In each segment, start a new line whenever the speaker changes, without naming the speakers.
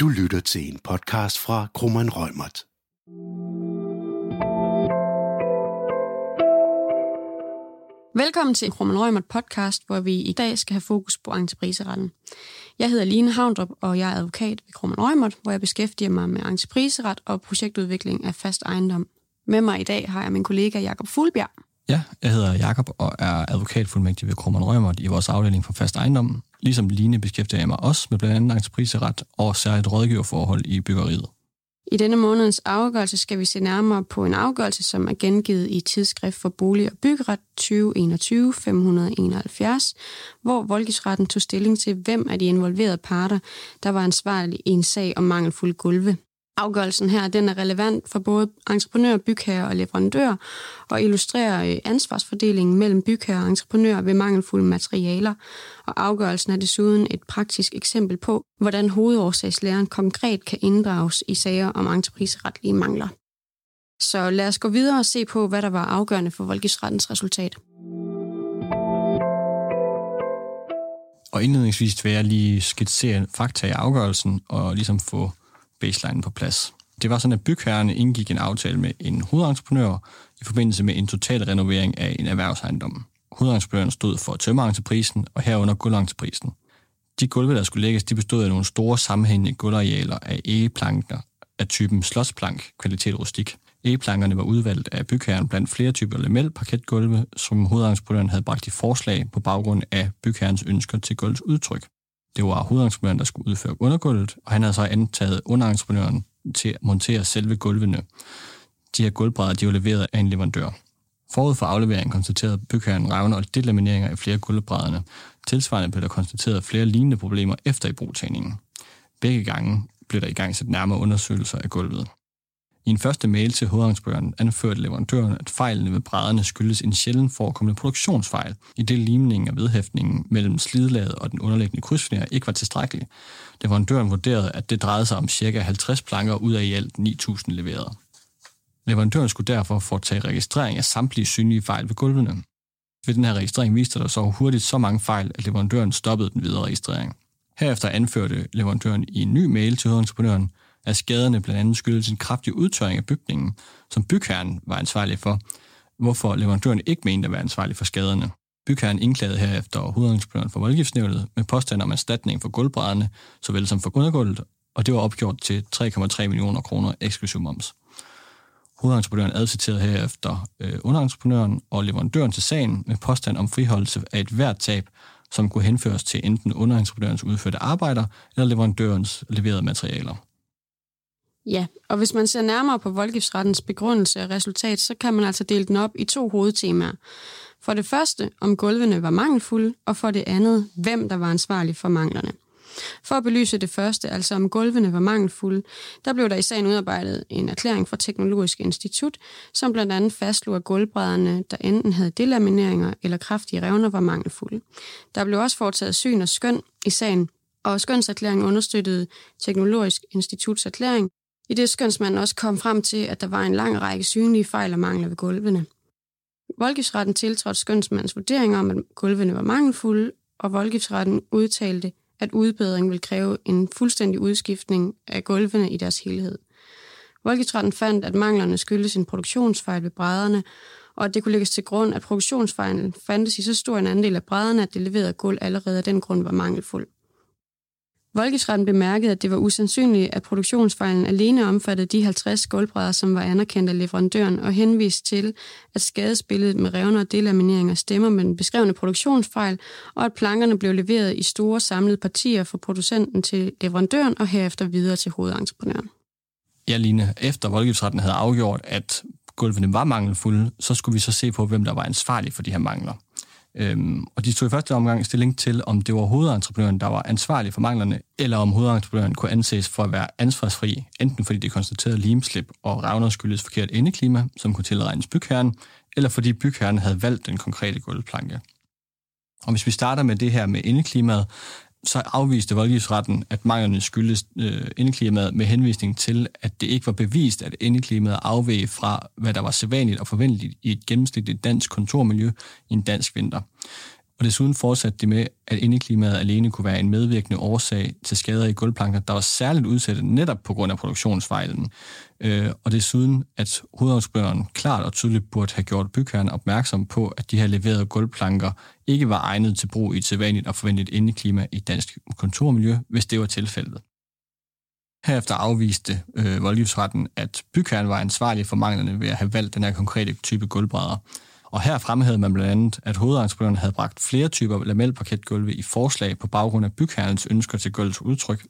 Du lytter til en podcast fra Krummeren Rømert.
Velkommen til Krummeren Rømert podcast, hvor vi i dag skal have fokus på entrepriseretten. Jeg hedder Line Havndrup, og jeg er advokat ved Krummeren Rømert, hvor jeg beskæftiger mig med entrepriseret og projektudvikling af fast ejendom. Med mig i dag har jeg min kollega Jakob Fuglbjerg.
Ja, jeg hedder Jakob og er advokatfuldmægtig ved Krummeren Rømert i vores afdeling for fast ejendom. Ligesom Line beskæftiger jeg mig også med blandt andet entrepriseret og særligt rådgiverforhold i byggeriet.
I denne måneds afgørelse skal vi se nærmere på en afgørelse, som er gengivet i Tidsskrift for Bolig og Byggeret 2021-571, hvor voldgiftsretten tog stilling til, hvem af de involverede parter, der var ansvarlig i en sag om mangelfulde gulve. Afgørelsen her den er relevant for både entreprenør, bygherre og leverandør og illustrerer øh, ansvarsfordelingen mellem bygherre og entreprenør ved mangelfulde materialer. Og afgørelsen er desuden et praktisk eksempel på, hvordan hovedårsagslæren konkret kan inddrages i sager om entrepriseretlige mangler. Så lad os gå videre og se på, hvad der var afgørende for voldgiftsrettens resultat.
Og indledningsvis vil jeg lige skitsere fakta i afgørelsen og ligesom få baseline på plads. Det var sådan, at bygherrerne indgik en aftale med en hovedentreprenør i forbindelse med en total renovering af en erhvervsejendom. Hovedentreprenøren stod for tømmerentreprisen og herunder gulventreprisen. De gulve, der skulle lægges, de bestod af nogle store sammenhængende gulvarealer af egeplanker af typen slotsplank, kvalitet rustik. Egeplankerne var udvalgt af bygherren blandt flere typer lamel parketgulve, som hovedentreprenøren havde bragt i forslag på baggrund af bygherrens ønsker til gulvets udtryk. Det var hovedentreprenøren, der skulle udføre undergulvet, og han havde så antaget underentreprenøren til at montere selve gulvene. De her gulvbrædder de var leveret af en leverandør. Forud for afleveringen konstaterede bygherren revner og delamineringer i flere gulvbrædderne. Tilsvarende blev der konstateret flere lignende problemer efter ibrugtagningen. Begge gange blev der i gang sat nærmere undersøgelser af gulvet. I en første mail til hovedarrangøren anførte leverandøren, at fejlene ved brædderne skyldes en sjældent forekommende produktionsfejl, i det limningen og vedhæftningen mellem slidlaget og den underliggende krydsfiner ikke var tilstrækkelig. Leverandøren vurderede, at det drejede sig om ca. 50 planker ud af i alt 9.000 leverede. Leverandøren skulle derfor foretage registrering af samtlige synlige fejl ved gulvene. Ved den her registrering viste der så hurtigt så mange fejl, at leverandøren stoppede den videre registrering. Herefter anførte leverandøren i en ny mail til hovedentreprenøren, at skaderne blandt andet skyldes en kraftig udtørring af bygningen, som bygherren var ansvarlig for, hvorfor leverandøren ikke mente at være ansvarlig for skaderne. Bygherren indklagede herefter hovedentreprenøren for voldgiftsnævnet med påstand om erstatning for gulvbrædderne, såvel som for undergulvet, og det var opgjort til 3,3 millioner kroner eksklusiv moms. Hovedentreprenøren adciterede herefter øh, underentreprenøren og leverandøren til sagen med påstand om friholdelse af et hvert tab, som kunne henføres til enten underentreprenørens udførte arbejder eller leverandørens leverede materialer.
Ja, og hvis man ser nærmere på voldgiftsrettens begrundelse og resultat, så kan man altså dele den op i to hovedtemaer. For det første, om gulvene var mangelfulde, og for det andet, hvem der var ansvarlig for manglerne. For at belyse det første, altså om gulvene var mangelfulde, der blev der i sagen udarbejdet en erklæring fra Teknologisk Institut, som blandt andet fastslog, at gulvbrædderne, der enten havde delamineringer eller kraftige revner, var mangelfulde. Der blev også foretaget syn og skøn i sagen, og skønserklæringen understøttede Teknologisk Instituts erklæring, i det skønsmanden også kom frem til, at der var en lang række synlige fejl og mangler ved gulvene. Voldgiftsretten tiltrådte skønsmandens vurdering om, at gulvene var mangelfulde, og voldgiftsretten udtalte, at udbedring vil kræve en fuldstændig udskiftning af gulvene i deres helhed. Voldgiftsretten fandt, at manglerne skyldes en produktionsfejl ved brædderne, og at det kunne lægges til grund, at produktionsfejlen fandtes i så stor en andel af brædderne, at det leverede gulv allerede af den grund var mangelfuld. Volkesretten bemærkede, at det var usandsynligt, at produktionsfejlen alene omfattede de 50 gulvbrædder, som var anerkendt af leverandøren, og henviste til, at skadesbilledet med revner og delamineringer stemmer med den beskrevne produktionsfejl, og at plankerne blev leveret i store samlede partier fra producenten til leverandøren og herefter videre til hovedentreprenøren.
Ja, Line, efter voldgiftsretten havde afgjort, at gulvene var mangelfulde, så skulle vi så se på, hvem der var ansvarlig for de her mangler. Øhm, og de tog i første omgang stilling til, om det var hovedentreprenøren, der var ansvarlig for manglerne, eller om hovedentreprenøren kunne anses for at være ansvarsfri, enten fordi det konstaterede limslip og revner skyldes forkert indeklima, som kunne tilregnes bygherren, eller fordi bygherren havde valgt den konkrete gulvplanke. Og hvis vi starter med det her med indeklimaet, så afviste voldgiftsretten, at manglerne skyldes øh, indeklimaet med henvisning til, at det ikke var bevist, at indeklimaet afveg fra, hvad der var sædvanligt og forventeligt i et gennemsnitligt dansk kontormiljø i en dansk vinter. Og desuden fortsatte det med, at indeklimaet alene kunne være en medvirkende årsag til skader i gulvplanker, der var særligt udsatte netop på grund af produktionsfejlen. Øh, og desuden, at hovedentreprenøren klart og tydeligt burde have gjort bygherren opmærksom på, at de her leverede gulvplanker ikke var egnet til brug i et sædvanligt og forventet indeklima i dansk kontormiljø, hvis det var tilfældet. Herefter afviste øh, voldgiftsretten, at bygherren var ansvarlig for manglerne ved at have valgt den her konkrete type gulvbrædder. Og her fremhævede man blandt andet, at hovedentreprenøren havde bragt flere typer lamelparketgulve i forslag på baggrund af bygherrens ønsker til gulvets udtryk,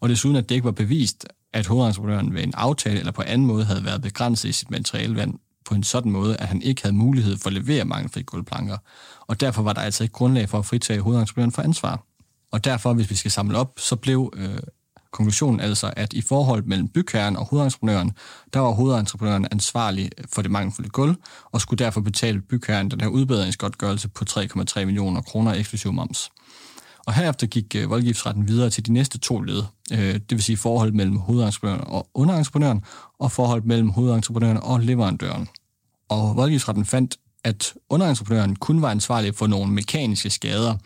og desuden at det ikke var bevist, at hovedentreprenøren ved en aftale eller på anden måde havde været begrænset i sit materialevand på en sådan måde, at han ikke havde mulighed for at levere mangelfri gulvplanker. Og derfor var der altså ikke grundlag for at fritage hovedentreprenøren for ansvar. Og derfor, hvis vi skal samle op, så blev øh, konklusionen altså, at i forhold mellem bygherren og hovedentreprenøren, der var hovedentreprenøren ansvarlig for det mangelfulde gulv, og skulle derfor betale bygherren den her udbedringsgodtgørelse på 3,3 millioner kroner eksklusiv moms. Og herefter gik øh, voldgiftsretten videre til de næste to led, øh, det vil sige forhold mellem hovedentreprenøren og underentreprenøren, og forhold mellem hovedentreprenøren og leverandøren. Og voldgiftsretten fandt, at underentreprenøren kun var ansvarlig for nogle mekaniske skader,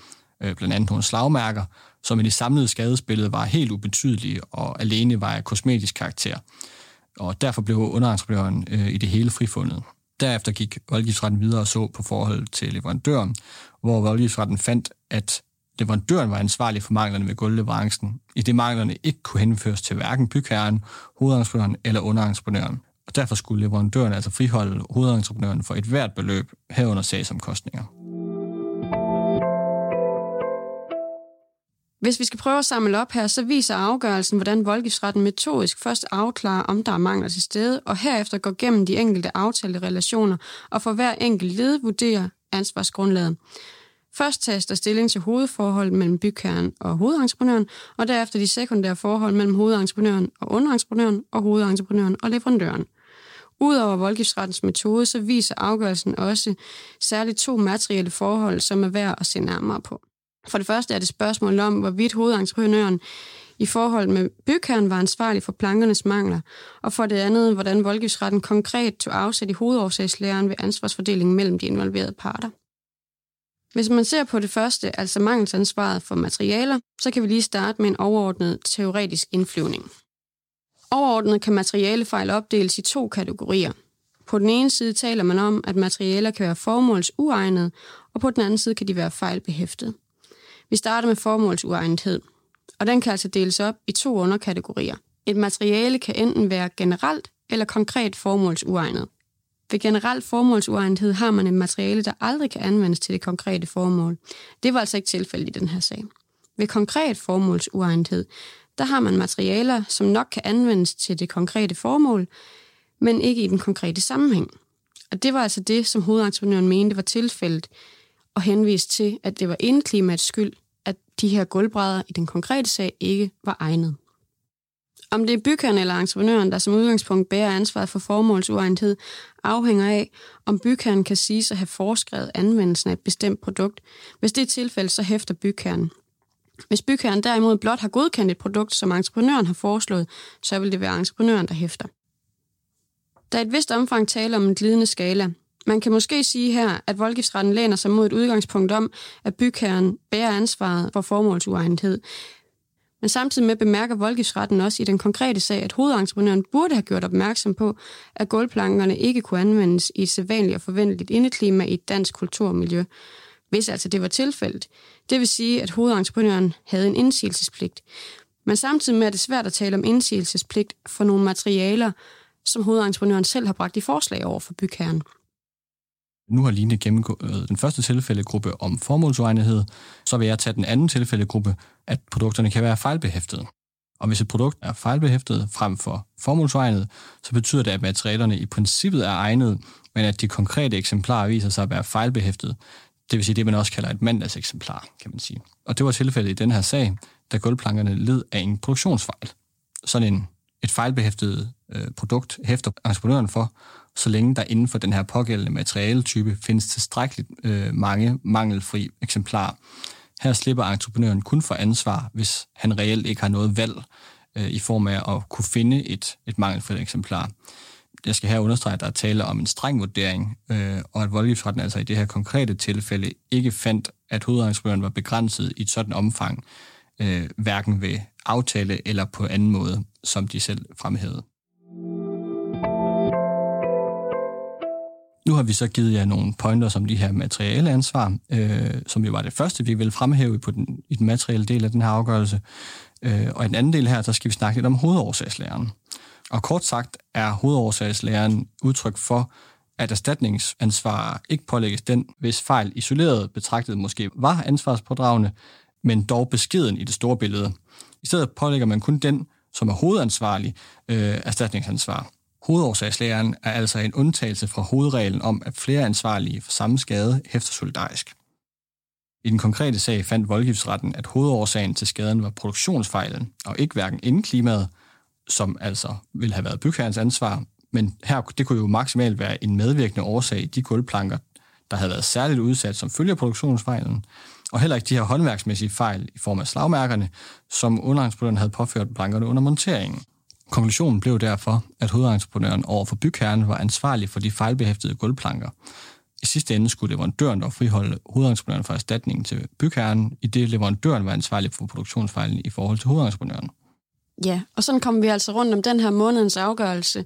øh, blandt andet nogle slagmærker, som i det samlede skadesbillede var helt ubetydelige og alene var af kosmetisk karakter. Og derfor blev underentreprenøren øh, i det hele frifundet. Derefter gik voldgiftsretten videre og så på forhold til leverandøren, hvor voldgiftsretten fandt, at leverandøren var ansvarlig for manglerne ved gulvleverancen, i det manglerne ikke kunne henføres til hverken bygherren, hovedentreprenøren eller underentreprenøren. Og derfor skulle leverandøren altså friholde hovedentreprenøren for et hvert beløb herunder sagsomkostninger.
Hvis vi skal prøve at samle op her, så viser afgørelsen, hvordan voldgiftsretten metodisk først afklarer, om der er mangler til stede, og herefter går gennem de enkelte aftalte relationer, og for hver enkelt led vurderer ansvarsgrundlaget. Først tages der stilling til hovedforholdet mellem bygherren og hovedentreprenøren, og derefter de sekundære forhold mellem hovedentreprenøren og underentreprenøren og hovedentreprenøren og leverandøren. Udover voldgiftsrettens metode, så viser afgørelsen også særligt to materielle forhold, som er værd at se nærmere på. For det første er det spørgsmål om, hvorvidt hovedentreprenøren i forhold med bygherren var ansvarlig for plankernes mangler, og for det andet, hvordan voldgiftsretten konkret tog afsæt i hovedårsagslæren ved ansvarsfordelingen mellem de involverede parter. Hvis man ser på det første, altså mangelsansvaret for materialer, så kan vi lige starte med en overordnet teoretisk indflyvning. Overordnet kan materialefejl opdeles i to kategorier. På den ene side taler man om, at materialer kan være formålsuegnede, og på den anden side kan de være fejlbehæftet. Vi starter med formålsuegnethed, og den kan altså deles op i to underkategorier. Et materiale kan enten være generelt eller konkret formålsuegnet. Ved generelt formålsuegnethed har man et materiale, der aldrig kan anvendes til det konkrete formål. Det var altså ikke tilfældet i den her sag. Ved konkret formålsuegnethed, der har man materialer, som nok kan anvendes til det konkrete formål, men ikke i den konkrete sammenhæng. Og det var altså det, som hovedentreprenøren mente var tilfældet, og henviste til, at det var indklimaets skyld, de her gulvbrædder i den konkrete sag ikke var egnet. Om det er bygherren eller entreprenøren, der som udgangspunkt bærer ansvaret for formålsuegnethed, afhænger af, om bygherren kan sige at have foreskrevet anvendelsen af et bestemt produkt. Hvis det er tilfældet, så hæfter bygherren. Hvis bygherren derimod blot har godkendt et produkt, som entreprenøren har foreslået, så vil det være entreprenøren, der hæfter. Der er et vist omfang tale om en glidende skala. Man kan måske sige her, at voldgiftsretten læner sig mod et udgangspunkt om, at bygherren bærer ansvaret for formålsuegnethed, men samtidig med bemærker voldgiftsretten også i den konkrete sag, at hovedentreprenøren burde have gjort opmærksom på, at gulvplankerne ikke kunne anvendes i et sædvanligt og forventeligt indeklima i et dansk kulturmiljø, hvis altså det var tilfældet. Det vil sige, at hovedentreprenøren havde en indsigelsespligt. Men samtidig med er det svært at tale om indsigelsespligt for nogle materialer, som hovedentreprenøren selv har bragt i forslag over for bygherren.
Nu har Line gennemgået den første tilfældegruppe om formålsuegnethed, så vil jeg tage den anden tilfældegruppe, at produkterne kan være fejlbehæftede. Og hvis et produkt er fejlbehæftet frem for formålsegnet, så betyder det, at materialerne i princippet er egnet, men at de konkrete eksemplarer viser sig at være fejlbehæftet. Det vil sige det, man også kalder et mandagseksemplar, kan man sige. Og det var tilfældet i den her sag, da gulvplankerne led af en produktionsfejl. Sådan en, et fejlbehæftet øh, produkt hæfter entreprenøren for, så længe der inden for den her pågældende materialetype findes tilstrækkeligt øh, mange mangelfri eksemplarer. Her slipper entreprenøren kun for ansvar, hvis han reelt ikke har noget valg øh, i form af at kunne finde et, et mangelfrit eksemplar. Jeg skal her understrege, at der er tale om en streng vurdering, øh, og at voldgiftsretten altså i det her konkrete tilfælde ikke fandt, at hovedentreprenøren var begrænset i et sådan omfang, øh, hverken ved aftale eller på anden måde, som de selv fremhævede. Nu har vi så givet jer nogle pointer som de her materielle ansvar, øh, som jo var det første, vi vil fremhæve på den, i den materielle del af den her afgørelse. Øh, og i den anden del her, der skal vi snakke lidt om hovedårsagslæren. Og kort sagt er hovedårsagslæren udtryk for, at erstatningsansvar ikke pålægges den, hvis fejl isoleret betragtet måske var ansvarspådragende, men dog beskeden i det store billede. I stedet pålægger man kun den, som er hovedansvarlig, øh, erstatningsansvar. Hovedårsagslæren er altså en undtagelse fra hovedreglen om, at flere ansvarlige for samme skade hæfter solidarisk. I den konkrete sag fandt voldgiftsretten, at hovedårsagen til skaden var produktionsfejlen, og ikke hverken indklimaet, som altså ville have været bygherrens ansvar, men her det kunne jo maksimalt være en medvirkende årsag i de gulvplanker, der havde været særligt udsat som følge af produktionsfejlen, og heller ikke de her håndværksmæssige fejl i form af slagmærkerne, som underentreprenøren havde påført plankerne under monteringen. Konklusionen blev derfor, at hovedentreprenøren over for bygherren var ansvarlig for de fejlbehæftede gulvplanker. I sidste ende skulle leverandøren dog friholde hovedentreprenøren for erstatningen til bygherren, i det leverandøren var ansvarlig for produktionsfejlen i forhold til hovedentreprenøren.
Ja, og sådan kom vi altså rundt om den her månedens afgørelse,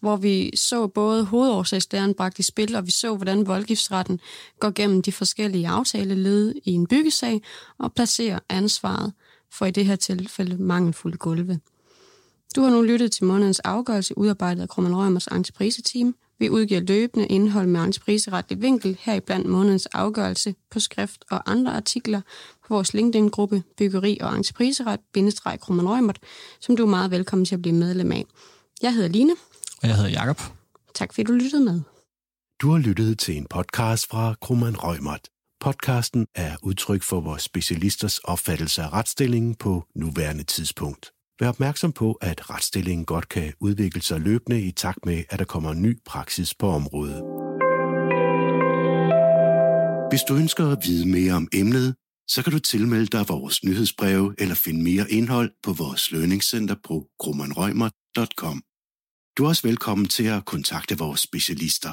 hvor vi så både hovedårsagslæren bragt i spil, og vi så, hvordan voldgiftsretten går gennem de forskellige aftaleled i en byggesag og placerer ansvaret for i det her tilfælde mangelfulde gulve. Du har nu lyttet til månedens afgørelse udarbejdet af Krummen Rømers entrepriseteam. Vi udgiver løbende indhold med entrepriseretlig vinkel her blandt månedens afgørelse på skrift og andre artikler på vores LinkedIn-gruppe Byggeri og Entrepriseret, bindestreg Krummen Rømert, som du er meget velkommen til at blive medlem af. Jeg hedder Line.
Og jeg hedder Jakob.
Tak fordi du lyttede med.
Du har lyttet til en podcast fra Krummeren Rømert. Podcasten er udtryk for vores specialisters opfattelse af retsstillingen på nuværende tidspunkt. Vær opmærksom på, at retsstillingen godt kan udvikle sig løbende i takt med, at der kommer ny praksis på området. Hvis du ønsker at vide mere om emnet, så kan du tilmelde dig vores nyhedsbreve eller finde mere indhold på vores lønningscenter på grummanrøgmer.com. Du er også velkommen til at kontakte vores specialister.